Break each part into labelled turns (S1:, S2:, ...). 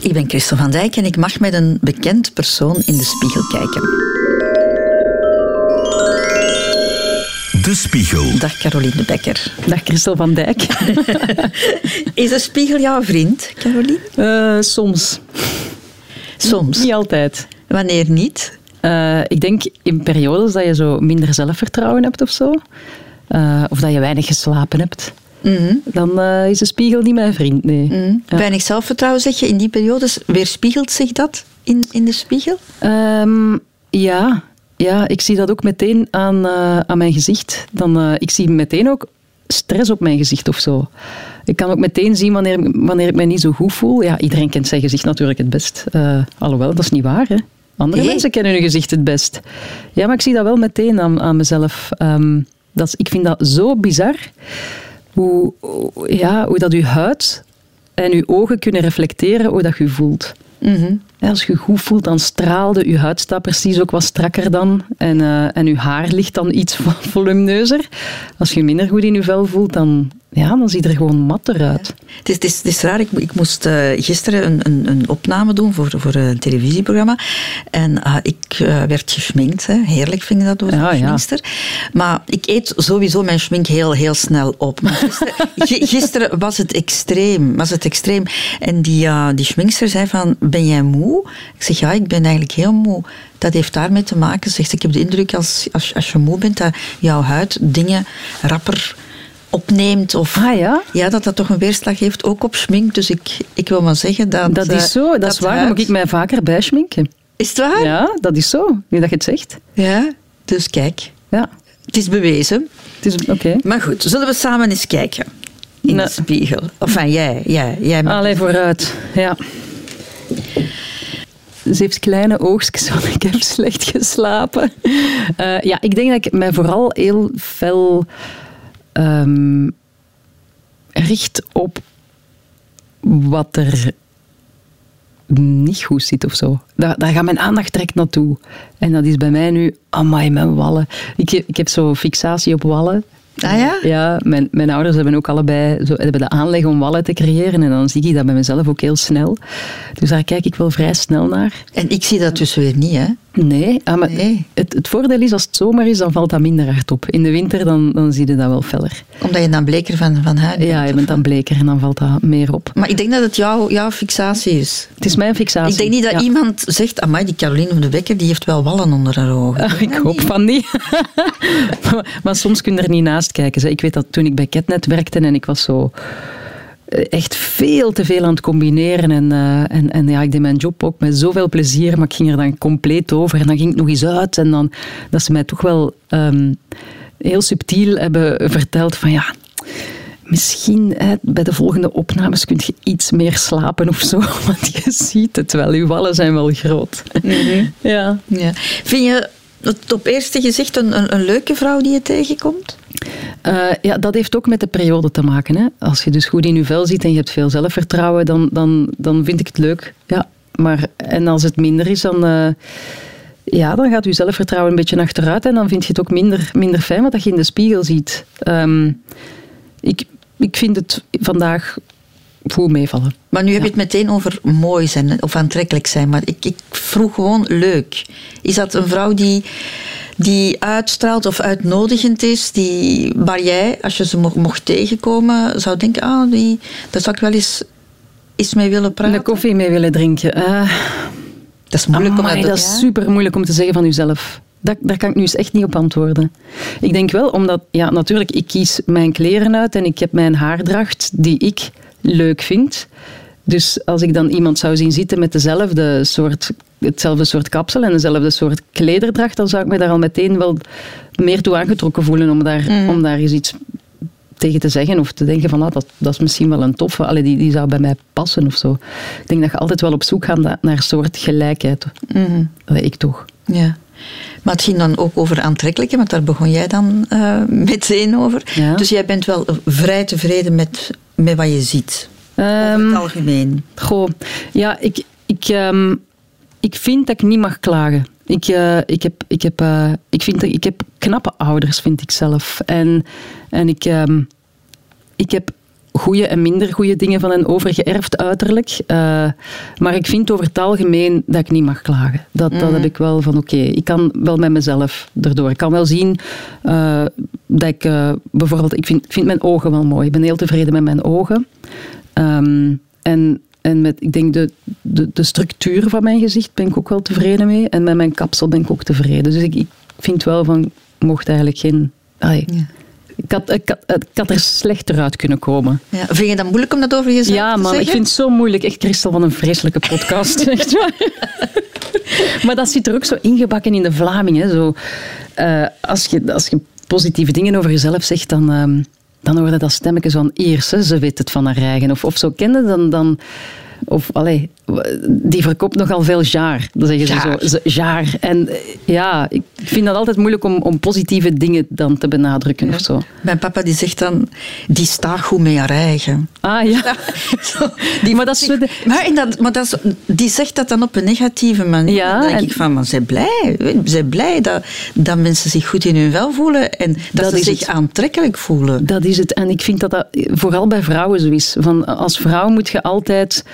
S1: Ik ben Christel van Dijk en ik mag met een bekend persoon in de spiegel kijken.
S2: De Spiegel.
S1: Dag Caroline de Becker.
S3: Dag Christel van Dijk.
S1: Is de spiegel jouw vriend, Caroline?
S3: Uh, soms.
S1: Soms?
S3: Niet altijd.
S1: Wanneer niet?
S3: Uh, ik denk in periodes dat je zo minder zelfvertrouwen hebt of zo. Uh, of dat je weinig geslapen hebt. Mm -hmm. Dan is de spiegel niet mijn vriend, nee.
S1: Mm. Ja. Weinig zelfvertrouwen, zeg je, in die periodes. Weerspiegelt zich dat in, in de spiegel?
S3: Um, ja, ja, ik zie dat ook meteen aan, uh, aan mijn gezicht. Dan, uh, ik zie meteen ook stress op mijn gezicht of zo. Ik kan ook meteen zien wanneer, wanneer ik mij niet zo goed voel. Ja, iedereen kent zijn gezicht natuurlijk het best. Alhoewel, dat is niet waar. Hè? Andere hey. mensen kennen hun gezicht het best. Ja, maar ik zie dat wel meteen aan, aan mezelf. Um, dat is, ik vind dat zo bizar. Hoe, ja, hoe dat uw huid en uw ogen kunnen reflecteren hoe dat je voelt.
S1: Mm -hmm.
S3: Als je goed voelt, dan straalde je huid staat precies ook wat strakker dan. En, uh, en je haar ligt dan iets volumineuzer. Als je minder goed in je vel voelt, dan, ja, dan ziet er gewoon matter uit.
S1: Ja. Het, is, het, is, het is raar, ik, ik moest uh, gisteren een, een, een, opname doen voor, voor een televisieprogramma. En uh, ik werd geschminkt. Hè. Heerlijk vind ik dat door
S3: ja,
S1: schminkster. Ja. Maar ik eet sowieso mijn schmink heel, heel snel op. Maar gisteren, gisteren was het extreem. Was het extreem. En die, die schminkster zei van, ben jij moe? Ik zeg, ja, ik ben eigenlijk heel moe. Dat heeft daarmee te maken, zegt ik heb de indruk als, als, als je moe bent, dat jouw huid dingen rapper opneemt. Of,
S3: ah, ja?
S1: ja, dat dat toch een weerslag heeft, ook op schmink. Dus ik, ik wil maar zeggen dat...
S3: Dat is zo, dat, dat is waar. Moet ik mij vaker bijschminken.
S1: Is het waar?
S3: Ja, dat is zo, nu dat je het zegt.
S1: Ja, dus kijk.
S3: Ja.
S1: Het is bewezen.
S3: Het is, oké. Okay.
S1: Maar goed, zullen we samen eens kijken in nee. de spiegel? Of van jij, jij, jij.
S3: Allee, vooruit. Ja. Ze heeft kleine oogstjes, want ik heb slecht geslapen. Uh, ja, ik denk dat ik mij vooral heel fel um, richt op wat er niet goed zit of zo. Daar, gaat mijn aandacht direct naartoe. En dat is bij mij nu, amai, mijn wallen. Ik, ik heb zo fixatie op wallen.
S1: Ah ja?
S3: Ja, mijn, mijn ouders hebben ook allebei zo, hebben de aanleg om wallen te creëren. En dan zie ik dat bij mezelf ook heel snel. Dus daar kijk ik wel vrij snel naar.
S1: En ik zie dat dus weer niet, hè?
S3: Nee, ah, maar nee. Het, het voordeel is als het zomer is, dan valt dat minder hard op. In de winter dan, dan zie je dat wel feller.
S1: Omdat je dan bleker van, van huid bent?
S3: Ja, je bent dan bleker en dan valt dat meer op.
S1: Maar ik denk dat het jouw, jouw fixatie is.
S3: Het is mijn fixatie.
S1: Ik denk niet dat
S3: ja.
S1: iemand zegt, amai, die Caroline van de Bekker, die heeft wel wallen onder haar ogen.
S3: Ah, ik hoop niet. van niet. maar, maar, soms kun je er niet naast Ik weet dat toen ik bij Ketnet werkte en ik was zo echt veel te veel aan het combineren. En, uh, en, en ja, ik deed mijn job ook met zoveel plezier, maar ik ging er dan compleet over. En dan ging ik nog eens uit. En dan dat ze mij toch wel um, heel subtiel hebben verteld van ja, misschien hè, bij de volgende opnames kun je iets meer slapen of zo. Want je ziet het wel, uw wallen zijn wel groot.
S1: Mm -hmm.
S3: ja.
S1: ja. Vind je het op eerste gezicht een, een, een leuke vrouw die je tegenkomt?
S3: Uh, ja, dat heeft ook met de periode te maken. Hè. Als je dus goed in je vel zit en je hebt veel zelfvertrouwen, dan, dan, dan vind ik het leuk. Ja, maar, en als het minder is, dan, uh, ja, dan gaat je zelfvertrouwen een beetje achteruit en dan vind je het ook minder, minder fijn wat je in de spiegel ziet. Um, ik, ik vind het vandaag goed meevallen.
S1: Maar nu heb je het meteen over mooi zijn of aantrekkelijk zijn. Maar ik, ik vroeg gewoon leuk. Is dat een vrouw die, die uitstraalt of uitnodigend is, die, waar jij, als je ze mocht, tegenkomen, zou denken, ah, die, daar zou ik wel eens, eens mee willen praten?
S3: Een koffie mee willen drinken. Uh,
S1: dat is moeilijk
S3: amai,
S1: om
S3: dat, dat is super moeilijk om te zeggen van jezelf. Dat, daar kan ik nu eens echt niet op antwoorden. Ik denk wel, omdat, ja, natuurlijk, ik kies mijn kleren uit en ik heb mijn haardracht die ik leuk vind. Dus als ik dan iemand zou zien zitten met dezelfde soort, hetzelfde soort kapsel en dezelfde soort klederdracht, dan zou ik me daar al meteen wel meer toe aangetrokken voelen om daar, mm. om daar eens iets tegen te zeggen of te denken van ah, dat, dat is misschien wel een toffe, allee, die, die zou bij mij passen of zo. Ik denk dat je altijd wel op zoek gaat naar een soort gelijkheid.
S1: Mm.
S3: Allee, ik toch.
S1: Ja. Maar het ging dan ook over aantrekkelijke, want daar begon jij dan uh, meteen over.
S3: Ja.
S1: Dus jij bent wel vrij tevreden met, met wat je ziet. Over het algemeen.
S3: Goh, ja, ik, ik, um, ik vind dat ik niet mag klagen. Ik, uh, ik, heb, ik, heb, uh, ik, vind ik heb knappe ouders, vind ik zelf. En, en ik, um, ik heb goede en minder goede dingen van hen overgeërfd, uiterlijk. Uh, maar ik vind over het algemeen dat ik niet mag klagen. Dat, dat heb ik wel van, oké, ik kan wel met mezelf erdoor. Ik kan wel zien uh, dat ik uh, bijvoorbeeld, ik vind, vind mijn ogen wel mooi. Ik ben heel tevreden met mijn ogen. Um, en en met, ik denk, de, de, de structuur van mijn gezicht ben ik ook wel tevreden mee. En met mijn kapsel ben ik ook tevreden. Dus ik, ik vind wel van, mocht eigenlijk geen... Ja. Ik had, ik, had, ik had, er slechter uit kunnen komen.
S1: Ja, vind je dat moeilijk om dat over jezelf
S3: ja,
S1: te
S3: man,
S1: zeggen?
S3: ik vind het zo moeilijk. Echt, Christel, van een vreselijke podcast. echt waar. maar dat zit er ook zo ingebakken in de Vlaming. Hè. Zo, uh, als, je, als je positieve dingen over jezelf zegt, dan... Um, dan hoorde dat stemmetje van eerst, ze weet het van haar eigen. Of, of zo kende dan, dan of, allee, die verkoopt nogal veel jaar. Dan zeggen
S1: jaar.
S3: ze zo, jaar. En ja, ik vind dat altijd moeilijk om, om positieve dingen dan te benadrukken ja. of zo.
S1: Mijn papa die zegt dan, die staat goed met haar eigen.
S3: Ah ja.
S1: Die
S3: maar dat is,
S1: maar, in dat, maar dat is, die zegt dat dan op een negatieve manier.
S3: Ja,
S1: dan denk
S3: en,
S1: ik van, maar zij blij. Zij blij dat, dat mensen zich goed in hun vel voelen en dat,
S3: Dat
S1: ze zich
S3: het.
S1: aantrekkelijk voelen.
S3: Dat is het. En ik vind dat dat vooral bij vrouwen zo is. Van, als vrouw moet je altijd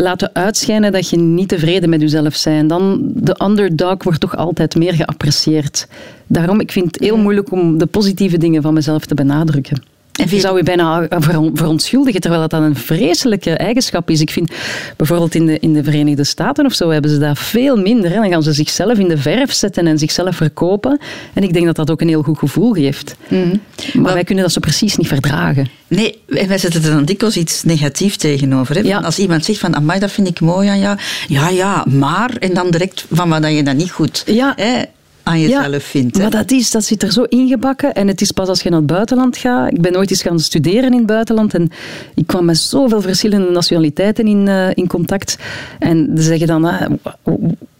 S3: laten uitschijnen dat je niet tevreden met jezelf bent. Dan de underdog wordt toch altijd meer geapprecieerd. Daarom, ik vind het heel moeilijk om de positieve dingen van mezelf te benadrukken. En je zou je bijna verontschuldigen, terwijl dat dan een vreselijke eigenschap is. Ik vind bijvoorbeeld in de, in de Verenigde Staten of zo hebben ze dat veel minder. Hè. Dan gaan ze zichzelf in de verf zetten en zichzelf verkopen. En ik denk dat dat ook een heel goed gevoel geeft.
S1: Mhm.
S3: Maar, maar wij kunnen dat zo precies niet verdragen.
S1: Nee, en wij zetten er dan dikwijls iets negatiefs tegenover. Hè?
S3: Ja.
S1: Als iemand zegt van, amai, dat vind ik mooi aan jou. Ja, ja, maar. En dan direct van wat je dat niet goed
S3: Ja.
S1: hè, aan jezelf vindt. Hè?
S3: Maar dat, is, dat zit er zo ingebakken. En het is pas als je naar het buitenland gaat. Ik ben ooit eens gaan studeren in het buitenland. En ik kwam met zoveel verschillende nationaliteiten in, uh, in contact. En ze zeggen dan... Uh,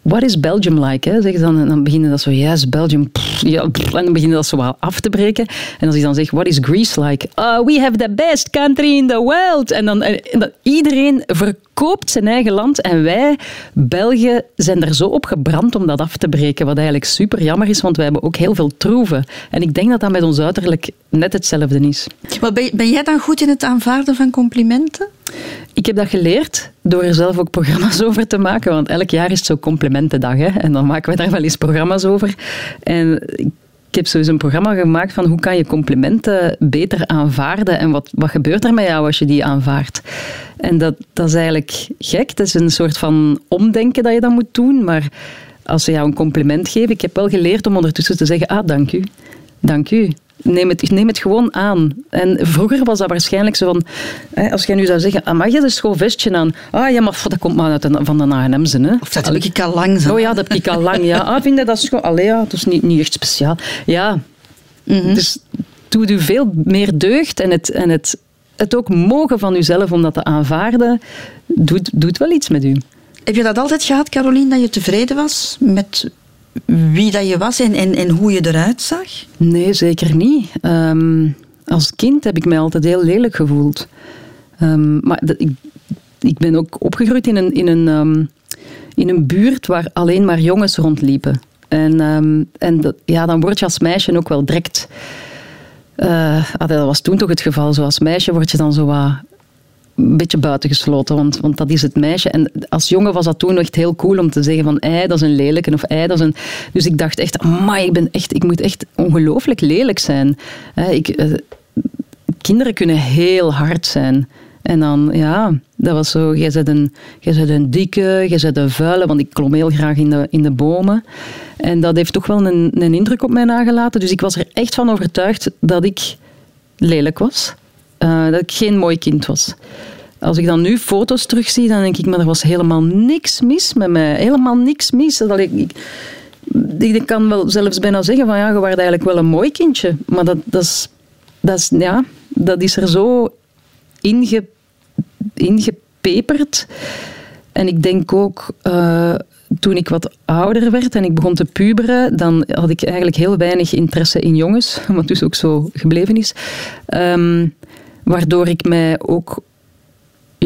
S3: What is Belgium like? Hè? Zeggen dan, en dan beginnen dat zo, yes, Belgium. Pff, ja, pff, en dan beginnen dat zo wel af te breken. En als ik dan zeg, what is Greece like? Uh, we have the best country in the world. En dan, en, en, iedereen verkoopt zijn eigen land. En wij, Belgen, zijn er zo op gebrand om dat af te breken. Wat eigenlijk super jammer is, want wij hebben ook heel veel troeven. En ik denk dat dat met ons uiterlijk net hetzelfde is.
S1: Maar ben, ben jij dan goed in het aanvaarden van complimenten?
S3: Ik heb dat geleerd door er zelf ook programma's over te maken. Want elk jaar is het zo complimentendag. Hè? En dan maken we daar wel eens programma's over. En ik heb sowieso een programma gemaakt van hoe kan je complimenten beter aanvaarden en wat, wat gebeurt er met jou als je die aanvaardt. En dat, dat is eigenlijk gek. Dat is een soort van omdenken dat je dat moet doen. Maar als ze jou een compliment geven, ik heb wel geleerd om ondertussen te zeggen, ah, dank u. Dank u. Neem het, neem het gewoon aan. En vroeger was dat waarschijnlijk zo van... Hè, als jij nu zou zeggen, ah, mag je een schoon vestje aan? Ah ja, maar dat komt maar uit de, van de. Hè.
S1: Of dat heb ik al lang zo.
S3: Oh ja, dat heb ik al lang. Ja. Ah, vind je dat schoon? Allee, ja, dat is niet, niet echt speciaal. Ja, mm -hmm. dus doe u veel meer deugd en het... En het het ook mogen van uzelf om dat te aanvaarden, doet, doet wel iets met u.
S1: Heb je dat altijd gehad, Caroline, dat je tevreden was met wie dat je was en, en, en hoe je eruit zag?
S3: Nee, zeker niet. Um, als kind heb ik mij altijd heel lelijk gevoeld. Um, maar dat, ik, ik ben ook opgegroeid in een, in, een, um, in een buurt waar alleen maar jongens rondliepen. En, en dat, ja, dan word je als meisje ook wel direct... Uh, dat was toen toch het geval. Zo als meisje word je dan zo wat een beetje buitengesloten, want, want dat is het meisje. En als jongen was dat toen echt heel cool om te zeggen van ei, dat is een lelijke of ei, dat is een... Dus ik dacht echt, amai, ik, ben echt, ik moet echt ongelooflijk lelijk zijn. Ik, uh, kinderen kunnen heel hard zijn. En dan, ja, dat was zo, jij bent een, jij bent een dikke, jij bent een vuile, want ik klom heel graag in de, in de bomen. En dat heeft toch wel een, een indruk op mij nagelaten. Dus ik was er echt van overtuigd dat ik lelijk was. Uh, dat ik geen mooi kind was. Als ik dan nu foto's terugzie, dan denk ik, maar er was helemaal niks mis met mij. Helemaal niks mis. Dat ik, ik, ik kan wel zelfs bijna zeggen van ja, je was eigenlijk wel een mooi kindje. Maar dat, dat, is, dat, is, ja, dat is er zo inge, ingepeperd. En ik denk ook, uh, toen ik wat ouder werd en ik begon te puberen, dan had ik eigenlijk heel weinig interesse in jongens, wat dus ook zo gebleven is. Um, waardoor ik mij ook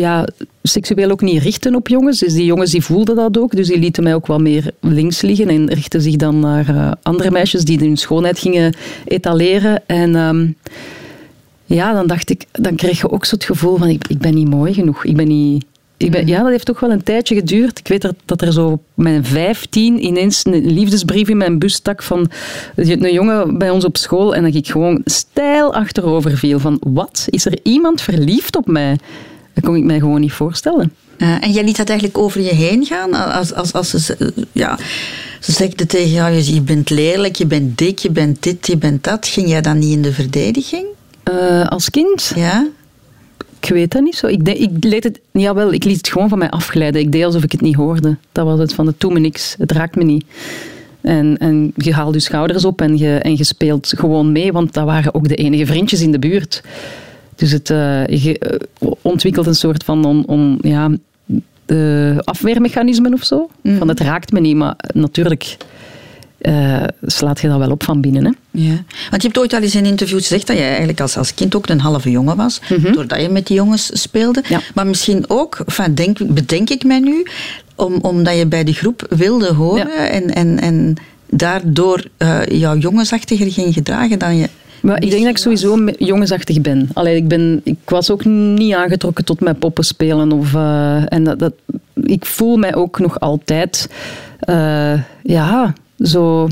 S3: ja, seksueel ook niet richten op jongens. Dus die jongens die voelden dat ook, dus die lieten mij ook wel meer links liggen en richtten zich dan naar uh, andere meisjes die hun schoonheid gingen etaleren. En um, ja, dan dacht ik, dan kreeg je ook zo het gevoel van ik, ik ben niet mooi genoeg. Ik ben niet... Ik ben, ja, dat heeft toch wel een tijdje geduurd. Ik weet dat, dat er zo op mijn vijftien ineens een liefdesbrief in mijn bus stak van een jongen bij ons op school en dat ik gewoon stijl achterover viel. Van wat? Is er iemand verliefd op mij? Dat kon ik mij gewoon niet voorstellen.
S1: Uh, en jij liet dat eigenlijk over je heen gaan? Als, als, als ze, ja, ze tegen jou, je bent lelijk, je bent dik, je bent dit, je bent dat. Ging jij dan niet in de verdediging?
S3: Uh, als kind?
S1: Ja.
S3: Ik weet dat niet zo. Ik, denk, ik, leed het, jawel, ik liet het gewoon van mij afglijden. Ik deed alsof ik het niet hoorde. Dat was het van, het doet me niks. Het raakt me niet. En, en je haalt je schouders op en je, en je speelt gewoon mee, want dat waren ook de enige vriendjes in de buurt. Dus het, uh, je uh, ontwikkelt een soort van on, on, ja, uh, afweermechanismen of zo. Mm. Van het raakt me niet, maar natuurlijk uh, slaat je dat wel op van binnen. Hè?
S1: Ja. Want je hebt ooit al eens in een interview gezegd dat je eigenlijk als, als kind ook een halve jongen was, mm -hmm. doordat je met die jongens speelde.
S3: Ja.
S1: Maar misschien ook, enfin, denk, bedenk ik mij nu, om, omdat je bij die groep wilde horen
S3: Ja.
S1: en, en, en daardoor uh, jouw jongensachtiger ging gedragen dan je
S3: maar ik denk dat ik sowieso jongensachtig ben. Allee, ik, ben ik was ook niet aangetrokken tot mijn poppen spelen. Of, uh, en dat, dat, ik voel mij ook nog altijd... Uh, ja, zo...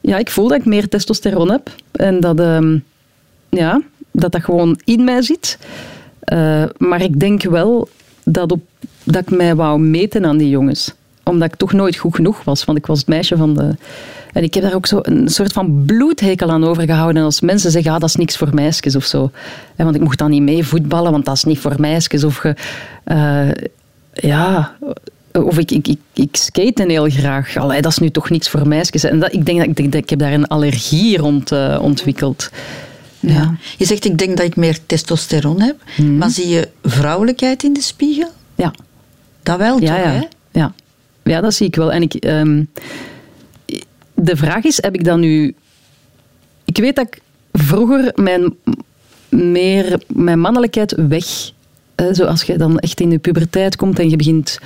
S3: Ja, ik voel dat ik meer testosteron heb. En dat um, ja, dat, dat gewoon in mij zit. Uh, maar ik denk wel dat, op, dat ik mij wou meten aan die jongens. Omdat ik toch nooit goed genoeg was. Want ik was het meisje van de... En ik heb daar ook zo een soort van bloedhekel aan overgehouden. En als mensen zeggen, ah, dat is niks voor meisjes of zo. Want ik mocht dan niet mee voetballen, want dat is niet voor meisjes. Of ge, uh, ja... Of ik, ik, ik, ik skate heel graag. Allee, dat is nu toch niets voor meisjes. En dat, ik denk dat ik, denk dat ik heb daar een allergie rond uh, ontwikkeld.
S1: Ja. ja. Je zegt, ik denk dat ik meer testosteron heb. Mm. Maar zie je vrouwelijkheid in de spiegel?
S3: Ja.
S1: Dat wel,
S3: ja,
S1: toch,
S3: ja.
S1: hè?
S3: Ja. Ja, dat zie ik wel. En ik... Um, de vraag is, heb ik dan nu... Ik weet dat ik vroeger mijn, meer, mijn mannelijkheid weg... Zoals je dan echt in de puberteit komt en je begint...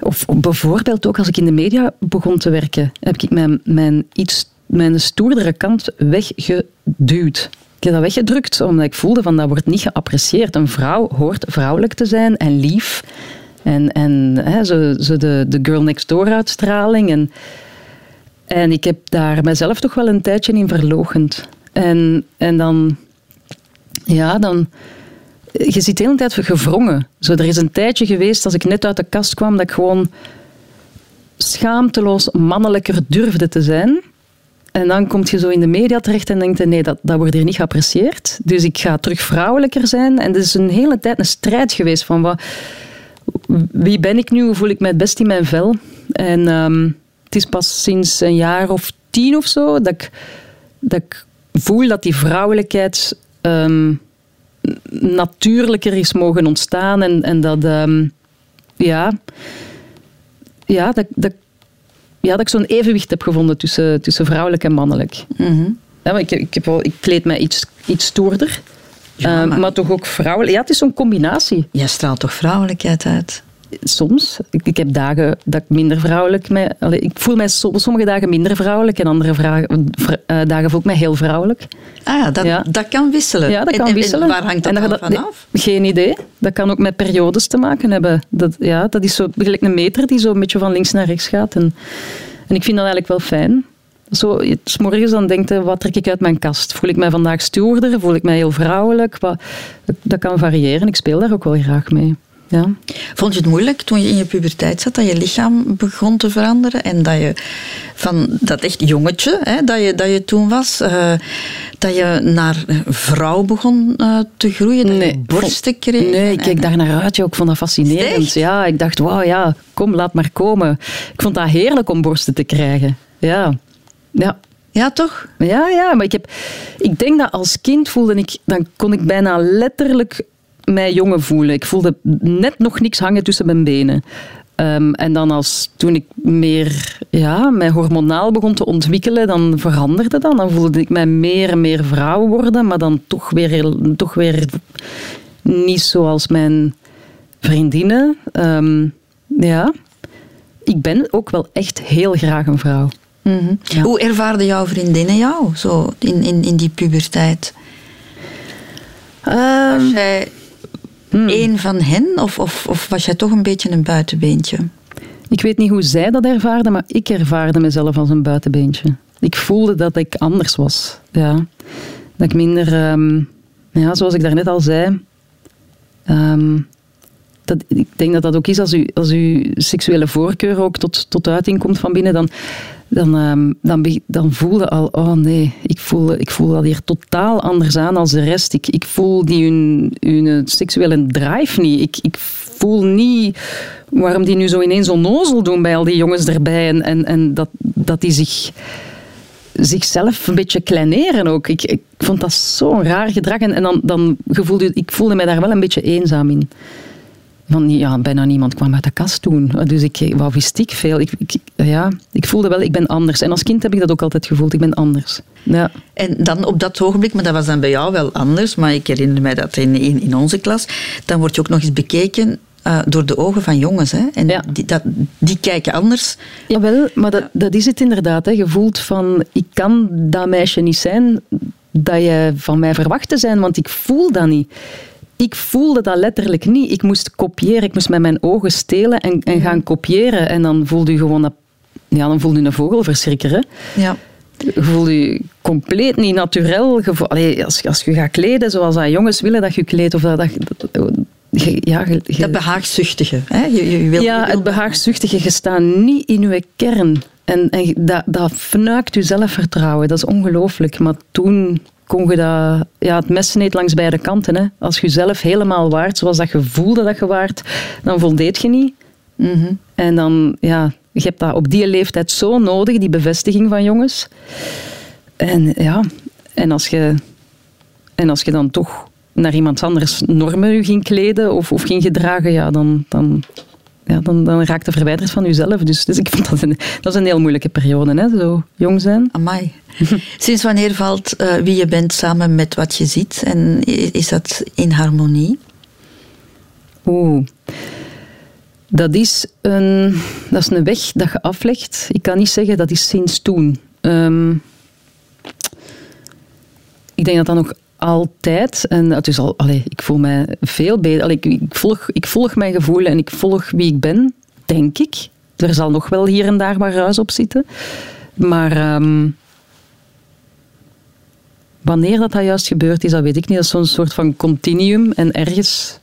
S3: Of bijvoorbeeld ook als ik in de media begon te werken, heb ik mijn, mijn, iets, mijn stoerdere kant weggeduwd. Ik heb dat weggedrukt, omdat ik voelde van dat wordt niet geapprecieerd. Een vrouw hoort vrouwelijk te zijn en lief. En, en hè, zo, zo de, de girl next door uitstraling. En, en ik heb daar mezelf toch wel een tijdje in verlogend. En, en dan, ja, dan, je zit de hele tijd gevrongen. Zo, er is een tijdje geweest, als ik net uit de kast kwam, dat ik gewoon schaamteloos mannelijker durfde te zijn. En dan kom je zo in de media terecht en denkt, nee, dat, dat wordt hier niet geapprecieerd. Dus ik ga terug vrouwelijker zijn. En het is een hele tijd een strijd geweest van, wat, wie ben ik nu? Hoe voel ik mij het best in mijn vel? En... Um, het is pas sinds een jaar of tien of zo dat ik, dat ik voel dat die vrouwelijkheid um, natuurlijker is mogen ontstaan en, en dat, um, ja, ja, dat, dat, ja, dat ik zo'n evenwicht heb gevonden tussen, tussen vrouwelijk en mannelijk.
S1: Mm -hmm.
S3: ja, maar ik, ik, heb wel, ik kleed mij iets, iets stoerder, ja, maar... Uh, maar toch ook vrouwelijk. Ja, het is zo'n combinatie.
S1: Jij straalt toch vrouwelijkheid uit?
S3: soms. Ik, ik, heb dagen dat ik minder vrouwelijk... Mij, allee, ik voel mij so, sommige dagen minder vrouwelijk en andere vr, uh, dagen voel ik mij heel vrouwelijk.
S1: Ah ja, dat,
S3: ja.
S1: dat kan wisselen.
S3: Ja, dat kan
S1: en,
S3: wisselen.
S1: En waar hangt dat,
S3: en dat,
S1: vanaf?
S3: Geen idee. Dat kan ook met periodes te maken hebben. Dat, ja, dat is zo gelijk een meter die zo een beetje van links naar rechts gaat. En, en ik vind dat eigenlijk wel fijn. Zo, s morgens dan denkt wat trek ik uit mijn kast? Voel ik mij vandaag stoerder? Voel ik mij heel vrouwelijk? Wat, dat kan variëren. Ik speel daar ook wel graag mee. Ja.
S1: Vond je het moeilijk toen je in je puberteit zat, dat je lichaam begon te veranderen en dat je van dat echt jongetje hè, dat, je, dat je toen was, uh, dat je naar vrouw begon uh, te groeien, dat
S3: nee,
S1: je borsten kreeg?
S3: Nee, ik keek daar naar uit. Ik vond dat fascinerend.
S1: Echt?
S3: Ja, ik dacht, wauw, ja, kom, laat maar komen. Ik vond dat heerlijk om borsten te krijgen. Ja, ja.
S1: Ja, toch?
S3: Ja, ja, maar ik, heb, ik denk dat als kind voelde ik, dan kon ik bijna letterlijk mij jongen voelen. Ik voelde net nog niks hangen tussen mijn benen. Um, en dan als, toen ik meer ja, mij hormonaal begon te ontwikkelen, dan veranderde dat. Dan voelde ik mij meer en meer vrouw worden, maar dan toch weer, toch weer niet zoals mijn vriendinnen. Um, ja. Ik ben ook wel echt heel graag een vrouw.
S1: Mm -hmm. ja. Hoe ervaarden jouw vriendinnen jou zo in, in, in die puberteit?
S3: Ehm,
S1: Was jij
S3: Hmm.
S1: één van hen of, of, of was jij toch een beetje een buitenbeentje?
S3: Ik weet niet hoe zij dat ervaarden, maar ik ervaarde mezelf als een buitenbeentje. Ik voelde dat ik anders was. Ja. Dat ik minder, ehm, ja, zoals ik daarnet al zei, ehm, dat, ik denk dat dat ook is als, u, als uw seksuele voorkeur ook tot, tot uiting komt van binnen, dan, dan, ehm, dan, dan al, oh nee, ik voel, ik voel dat hier totaal anders aan als de rest. Ik, ik voel die hun, hun seksuele drive niet. Ik, ik voel niet waarom die nu zo ineens onnozel doen bij al die jongens erbij en, en, en dat, dat die zich zichzelf een beetje kleineren ook. Ik, ik vond dat zo'n raar gedrag. En, en dan, dan gevoelde ik voelde mij daar wel een beetje eenzaam in. Van, ja, bijna niemand kwam uit de kast toen. Dus ik, wat wist ik veel? Ik, ik, ja, ik voelde wel, ik ben anders. En als kind heb ik dat ook altijd gevoeld, ik ben anders. Ja.
S1: En dan op dat ogenblik, maar dat was dan bij jou wel anders, maar ik herinner mij dat in, in, in onze klas, dan word je ook nog eens bekeken eh, door de ogen van jongens. Hè? En
S3: Ja.
S1: die, dat, die kijken anders.
S3: Jawel, maar dat, dat is het inderdaad. Hè. Je voelt van, ik kan dat meisje niet zijn dat je van mij verwacht te zijn, want ik voel dat niet. Ik voelde dat letterlijk niet. Ik moest kopiëren, ik moest met mijn ogen stelen en, en gaan kopiëren. En dan voelde je gewoon dat... Ja, dan voelde je een vogelverschrikker, hè.
S1: Ja.
S3: Je voelt je compleet niet naturel. Allee, als, als je gaat kleden zoals dat jongens willen dat je kleedt, of dat... dat, ja,
S1: Dat behaagzuchtige. Hè? Je, je,
S3: ja,
S1: je
S3: het behaagzuchtige, je staat niet in je kern. En, en dat, dat fnuikt je zelfvertrouwen. Dat is ongelooflijk. Maar toen kon je dat... Ja, het mes sneed langs beide kanten. Hè. Als je jezelf helemaal waard, zoals dat je voelde dat je waard, dan voldeed je niet.
S1: Mhm.
S3: En dan, ja, je hebt dat op die leeftijd zo nodig, die bevestiging van jongens. En ja, en als je, en als je dan toch naar iemand anders normen ging kleden of, of ging gedragen, ja, dan, dan, ja, dan, dan raak je verwijderd van jezelf. Dus, dus ik vond dat een, dat is een heel moeilijke periode, hè, zo jong zijn.
S1: Amai. Sinds wanneer valt eh, wie je bent samen met wat je ziet? En is dat in harmonie?
S3: Oeh. Dat is, een, dat is een weg dat je aflegt. Ik kan niet zeggen dat is sinds toen. Ehm, ik denk dat dat nog altijd, en het is al, allee, ik voel mij veel beter. Allee, ik, volg, ik volg mijn gevoel en ik volg wie ik ben, denk ik. Er zal nog wel hier en daar wat ruis op zitten. Maar ehm, wanneer dat, dat juist gebeurd is, dat weet ik niet. Dat is zo'n soort van continuum. En ergens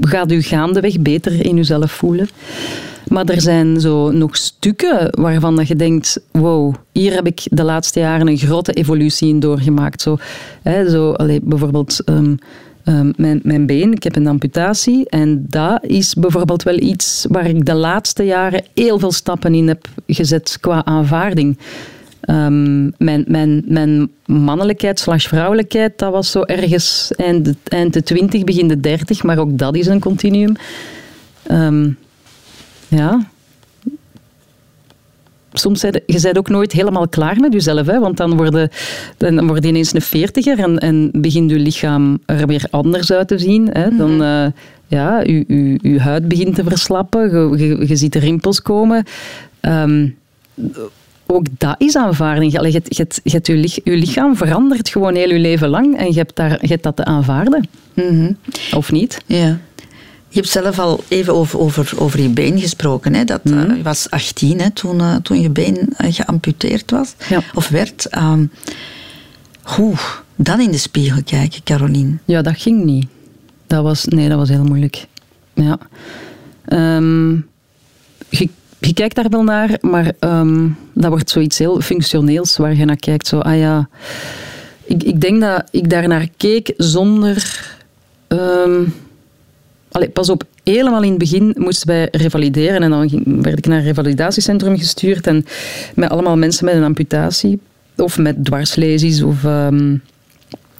S3: gaat u gaandeweg beter in uzelf voelen. Maar er zijn zo nog stukken waarvan dat je denkt, wow, hier heb ik de laatste jaren een grote evolutie in doorgemaakt. Zo, hè, zo, allee, bijvoorbeeld ehm, ehm, mijn, mijn been, ik heb een amputatie en dat is bijvoorbeeld wel iets waar ik de laatste jaren heel veel stappen in heb gezet qua aanvaarding. Ehm, mijn, mijn, mannelijkheid slash vrouwelijkheid, dat was zo ergens eind, de twintig, begin de dertig, maar ook dat is een continuum. Ehm, ja. Soms zijn je bent ook nooit helemaal klaar met jezelf, hè? want dan word je, dan word je ineens een veertiger en, en begint je lichaam er weer anders uit te zien. Hè? Dan, eh, ja, je, je, je huid begint te verslappen, je, je, je ziet de rimpels komen. Ehm, ook dat is aanvaarding. Je, je, je, je, lich- je lichaam verandert gewoon heel je leven lang en je hebt, daar, je hebt dat te aanvaarden.
S1: Mhm.
S3: Of niet?
S1: Ja. Je hebt zelf al even over, over, over je been gesproken. Hè? Dat,
S3: Mhm.
S1: eh, je was 18 hè, toen, eh, toen je been eh, geamputeerd was.
S3: Ja.
S1: Of werd. Ehm, hoe dan in de spiegel kijken, Caroline?
S3: Ja, dat ging niet. Dat was, nee, dat was heel moeilijk. Ja. Ehm, je, je kijkt daar wel naar, maar ehm, dat wordt zoiets heel functioneels waar je naar kijkt. Zo, ah ja. Ik, ik denk dat ik daar naar keek zonder. Allee, pas op, helemaal in het begin moesten wij revalideren en dan werd ik naar een revalidatiecentrum gestuurd en met allemaal mensen met een amputatie of met dwarslesies of ehm,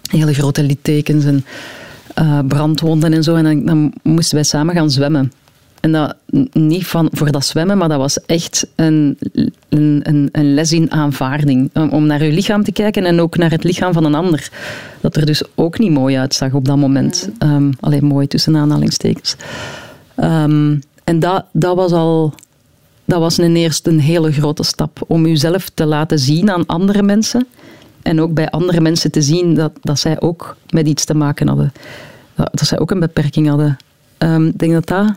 S3: hele grote littekens en eh, brandwonden en zo. En dan, dan moesten wij samen gaan zwemmen. En dat niet van, voor dat zwemmen, maar dat was echt een, een, een, les in aanvaarding. Om, naar je lichaam te kijken en ook naar het lichaam van een ander. Dat er dus ook niet mooi uitzag op dat moment. Ehm, alleen mooi tussen aanhalingstekens. Ehm, en dat, dat was al... Dat was een eerste een hele grote stap om jezelf te laten zien aan andere mensen en ook bij andere mensen te zien dat, dat zij ook met iets te maken hadden. Dat, dat zij ook een beperking hadden. Ehm, ik denk dat dat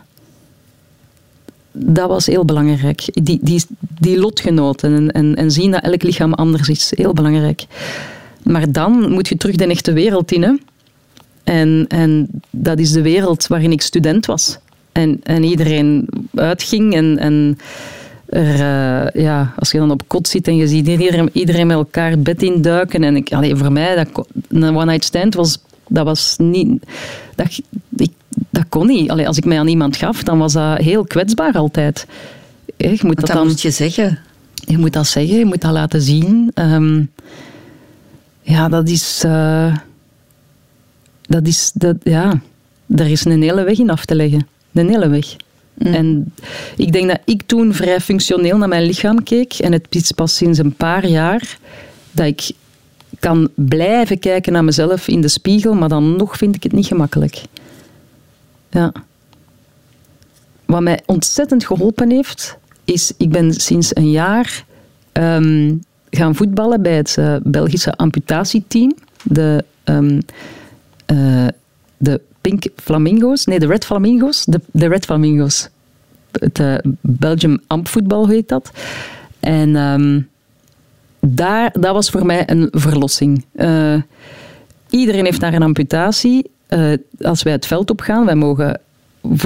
S3: dat was heel belangrijk. Die, die, die lotgenoten en, en, en zien dat elk lichaam anders is, heel belangrijk. Maar dan moet je terug de echte wereld in. Hè? En, en dat is de wereld waarin ik student was. En, en iedereen uitging en, en er, uh, ja, als je dan op kot zit en je ziet iedereen, iedereen met elkaar het bed induiken. En ik, allee, voor mij, dat, een one-night stand was, dat was niet... Dat, ik, dat kon niet. Allee, als ik mij aan iemand gaf, dan was dat heel kwetsbaar altijd.
S1: Je moet dat, dan, moet je zeggen.
S3: Je moet dat zeggen, je moet dat laten zien. Um, ja, dat is... Uh, dat is... Dat, ja, daar is een hele weg in af te leggen. Een hele weg. Mm. En ik denk dat ik toen vrij functioneel naar mijn lichaam keek. En het is pas sinds een paar jaar dat ik kan blijven kijken naar mezelf in de spiegel, maar dan nog vind ik het niet gemakkelijk. Ja. Wat mij ontzettend geholpen heeft, is ik ben sinds een jaar um, gaan voetballen bij het uh, Belgische amputatieteam. De, um, uh, de Pink Flamingo's, nee, de Red Flamingo's. De, de Red Flamingo's. Het uh, Belgium Ampvoetbal heet dat. En um, daar, dat was voor mij een verlossing. iedereen heeft daar een amputatie. Uh, als wij het veld op gaan, wij mogen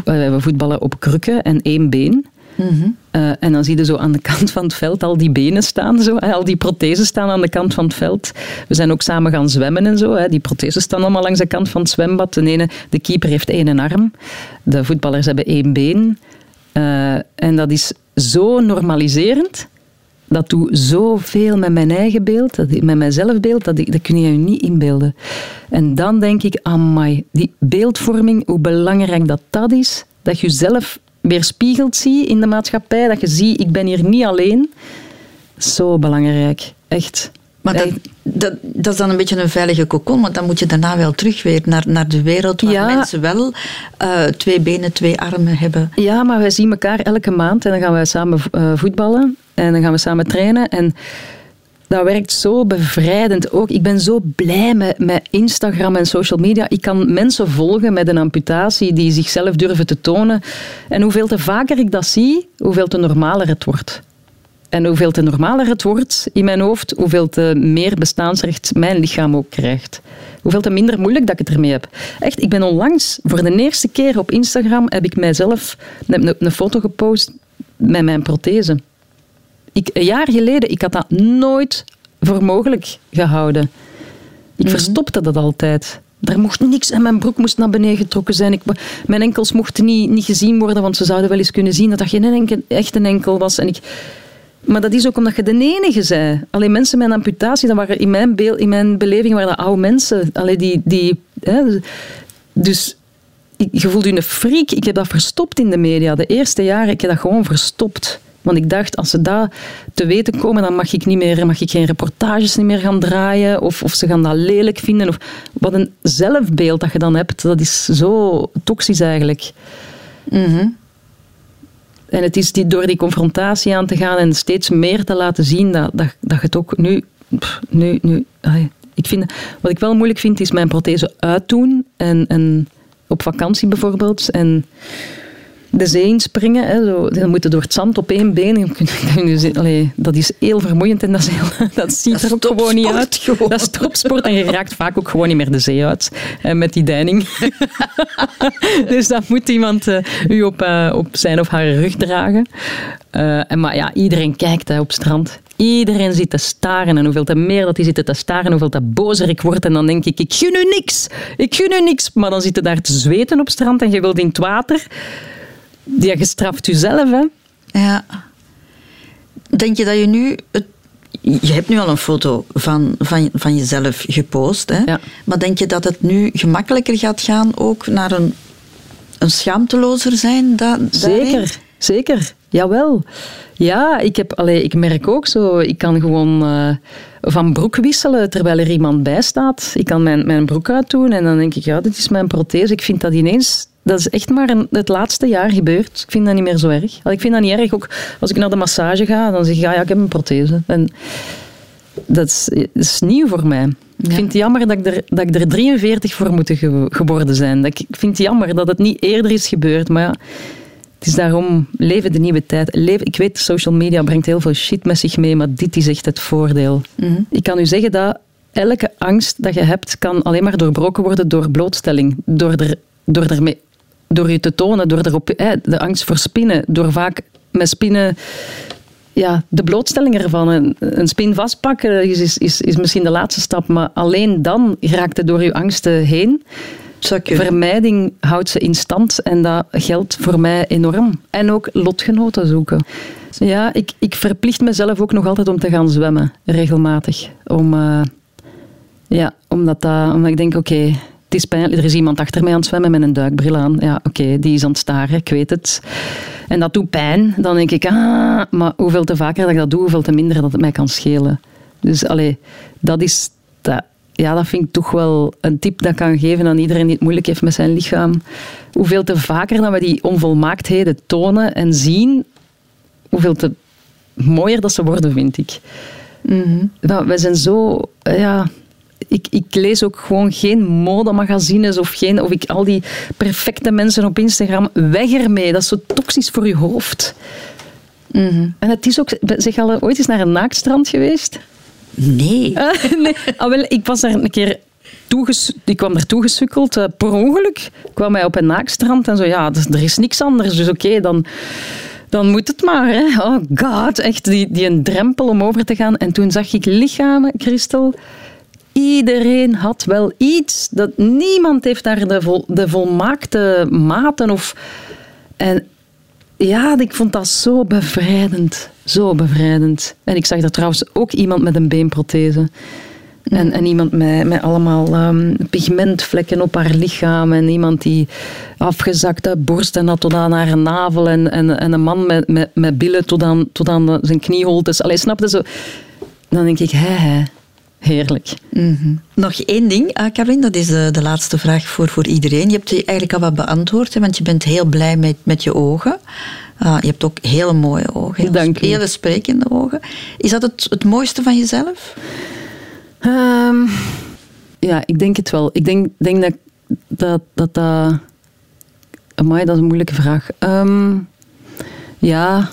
S3: wij voetballen op krukken en één been. Mm uh, en dan zie je zo aan de kant van het veld al die benen staan, zo, al die prothesen staan aan de kant van het veld. We zijn ook samen gaan zwemmen en zo. Hè. Die prothesen staan allemaal langs de kant van het zwembad. De, ene, de keeper heeft één arm, de voetballers hebben één been. Uh, en dat is zo normaliserend dat doet zoveel met mijn eigen beeld, met mijn zelfbeeld, dat, dat kun je je niet inbeelden. En dan denk ik, amai, die beeldvorming, hoe belangrijk dat dat is, dat je jezelf weerspiegeld zie in de maatschappij, dat je ziet, ik ben hier niet alleen. Zo belangrijk, echt.
S1: Maar dat, dat, dat, is dan een beetje een veilige kokon, want dan moet je daarna wel terug weer naar, naar de wereld waar mensen wel uh, twee benen, twee armen hebben.
S3: Ja, maar wij zien elkaar elke maand en dan gaan wij samen uh, voetballen en dan gaan we samen trainen. En dat werkt zo bevrijdend ook. Ik ben zo blij met, met Instagram en social media. Ik kan mensen volgen met een amputatie die zichzelf durven te tonen. En hoeveel te vaker ik dat zie, hoeveel te normaler het wordt. En hoeveel te normaler het wordt in mijn hoofd, hoeveel te meer bestaansrecht mijn lichaam ook krijgt. Hoeveel te minder moeilijk dat ik het ermee heb. Echt, ik ben onlangs, voor de eerste keer op Instagram, heb ik mijzelf een, een foto gepost met mijn prothese. Ik, een jaar geleden, ik had dat nooit voor mogelijk gehouden. Ik mm verstopte dat altijd. Er mocht niks en mijn broek moest naar beneden getrokken zijn. Ik, mijn enkels mochten niet, niet gezien worden, want ze zouden wel eens kunnen zien dat dat geen enkel, echt een enkel was. En ik, maar dat is ook omdat je de enige zei. Alleen mensen met een amputatie, dat waren in mijn, beeld, in mijn beleving waren dat oude mensen. Alleen die, die, hè, dus je voelde je een freak. Ik heb dat verstopt in de media. De eerste jaren ik heb dat gewoon verstopt. Want ik dacht, als ze dat te weten komen, dan mag ik, niet meer, mag ik geen reportages niet meer gaan draaien. Of, of ze gaan dat lelijk vinden. Of, wat een zelfbeeld dat je dan hebt, dat is zo toxisch eigenlijk. Mm en het is die, door die confrontatie aan te gaan en steeds meer te laten zien dat, dat, dat je het ook nu... nu, nu ik vind, wat ik wel moeilijk vind, is mijn prothese uitdoen. En, en op vakantie bijvoorbeeld. En de zee inspringen. Hè, zo. Dan moeten door het zand op één been. Allee, dat is heel vermoeiend en dat, is heel, dat ziet er ook gewoon niet uit. Gewoon. Dat is topsport en je raakt vaak ook gewoon niet meer de zee uit met die deining. dus dan moet iemand uh, u op, uh, op zijn of haar rug dragen. Uh, en, maar ja, iedereen kijkt hè, op strand. Iedereen zit te staren. En hoeveel te meer dat die zitten te staren, hoeveel te bozer ik word. En dan denk ik, ik gun u niks. Ik gun u niks. Maar dan zitten daar te zweten op strand en je wilt in het water. Ja, je straft jezelf, hè?
S1: Ja. Denk je dat je nu... Het, je hebt nu al een foto van, van, van jezelf gepost, hè? Ja. Maar denk je dat het nu gemakkelijker gaat gaan ook naar een, een schaamtelozer zijn? Da,
S3: zeker, zeker. Jawel. Ja, ik, heb, allee, ik merk ook zo, ik kan gewoon uh, van broek wisselen terwijl er iemand bij staat. Ik kan mijn, mijn broek uitdoen en dan denk ik, ja, dit is mijn prothese. Ik vind dat ineens dat is echt maar een, het laatste jaar gebeurd. Ik vind dat niet meer zo erg. Ik vind dat niet erg. Ook als ik naar de massage ga, dan zeg ik, ja, ja ik heb een prothese. En dat is, is nieuw voor mij. Ik vind het jammer dat ik, er, dat ik er 43 voor moet ge- geworden zijn. Dat ik, ik vind het jammer dat het niet eerder is gebeurd. Maar ja, het is daarom leven de nieuwe tijd. Leven, ik weet, social media brengt heel veel shit met zich mee, maar dit is echt het voordeel. Ik kan u zeggen dat elke angst dat je hebt, kan alleen maar doorbroken worden door blootstelling. Door, er, door, ermee, door je te tonen, door erop, hè, de angst voor spinnen. Door vaak met spinnen ja, de blootstelling ervan. Een, een spin vastpakken is, is, is, is misschien de laatste stap, maar alleen dan raakt het door je angsten heen. Vermijding houdt ze in stand en dat geldt voor mij enorm. En ook lotgenoten zoeken. Ja, ik, ik verplicht mezelf ook nog altijd om te gaan zwemmen, regelmatig. Om, eh, ja, omdat, dat, omdat ik denk, oké, is pijnlijk. Er is iemand achter mij aan het zwemmen met een duikbril aan. Ja, oké, die is aan het staren, ik weet het. En dat doet pijn. Dan denk ik, ah, maar hoeveel te vaker dat ik dat doe, hoeveel te minder dat het mij kan schelen. Dus allee, dat is... Dat, ja, dat vind ik toch wel een tip dat ik kan geven aan iedereen die het moeilijk heeft met zijn lichaam. Hoeveel te vaker dat we die onvolmaaktheden tonen en zien, hoeveel te mooier dat ze worden, vind ik. Nou, wij zijn zo... Ja, ik, ik lees ook gewoon geen modemagazines of, geen, of ik al die perfecte mensen op Instagram. Weg ermee. Dat is zo toxisch voor je hoofd. En het is ook... Zeg al ooit eens naar een naaktstrand geweest?
S1: Nee.
S3: Nee. Ah, wel, ik was daar een keer ik kwam daar toegesukkeld, eh, per ongeluk. kwam mij op een naakstrand en zo, ja, dus er is niks anders. Dus oké, dan, dan moet het maar. Hè. Oh god, echt die, die een drempel om over te gaan. En toen zag ik lichamen, Christel. Iedereen had wel iets. Dat, niemand heeft daar de, de volmaakte maten. Of, en ja, ik vond dat zo bevrijdend. Zo bevrijdend. En ik zag daar trouwens ook iemand met een beenprothese. En, en iemand met, met allemaal ehm, pigmentvlekken op haar lichaam. En iemand die afgezakte borsten had tot aan haar navel. En, en, en een man met, met, met billen tot aan, tot aan zijn knieholtes. Allee, snapte zo. Dan denk ik, hè, hè, heerlijk.
S1: Nog één ding, Karin, dat is de, de laatste vraag voor, voor iedereen. Je hebt die eigenlijk al wat beantwoord, hè, want je bent heel blij met, met je ogen. Ah, je hebt ook hele mooie ogen, heel,
S3: Dank u.
S1: hele sprekende ogen. Is dat het, het mooiste van jezelf?
S3: Ehm, ja, ik denk het wel. Ik denk, denk dat dat... dat, dat Amai, dat is een moeilijke vraag. Ehm, ja.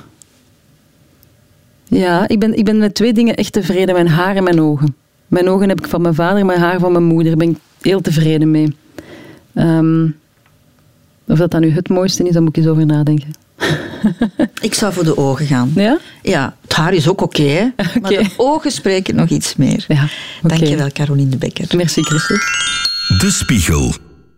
S3: Ja, ik ben, ik ben met twee dingen echt tevreden. Mijn haar en mijn ogen. Mijn ogen heb ik van mijn vader, mijn haar van mijn moeder. Daar ben ik heel tevreden mee. Ehm, of dat dan nu het mooiste is, daar moet ik eens over nadenken.
S1: Ik zou voor de ogen gaan.
S3: Ja?
S1: Ja, het haar is ook oké, maar de ogen spreken nog iets meer.
S3: Ja, oké.
S1: Dankjewel, Caroline de Bekker.
S3: Merci, Christel.
S2: De Spiegel.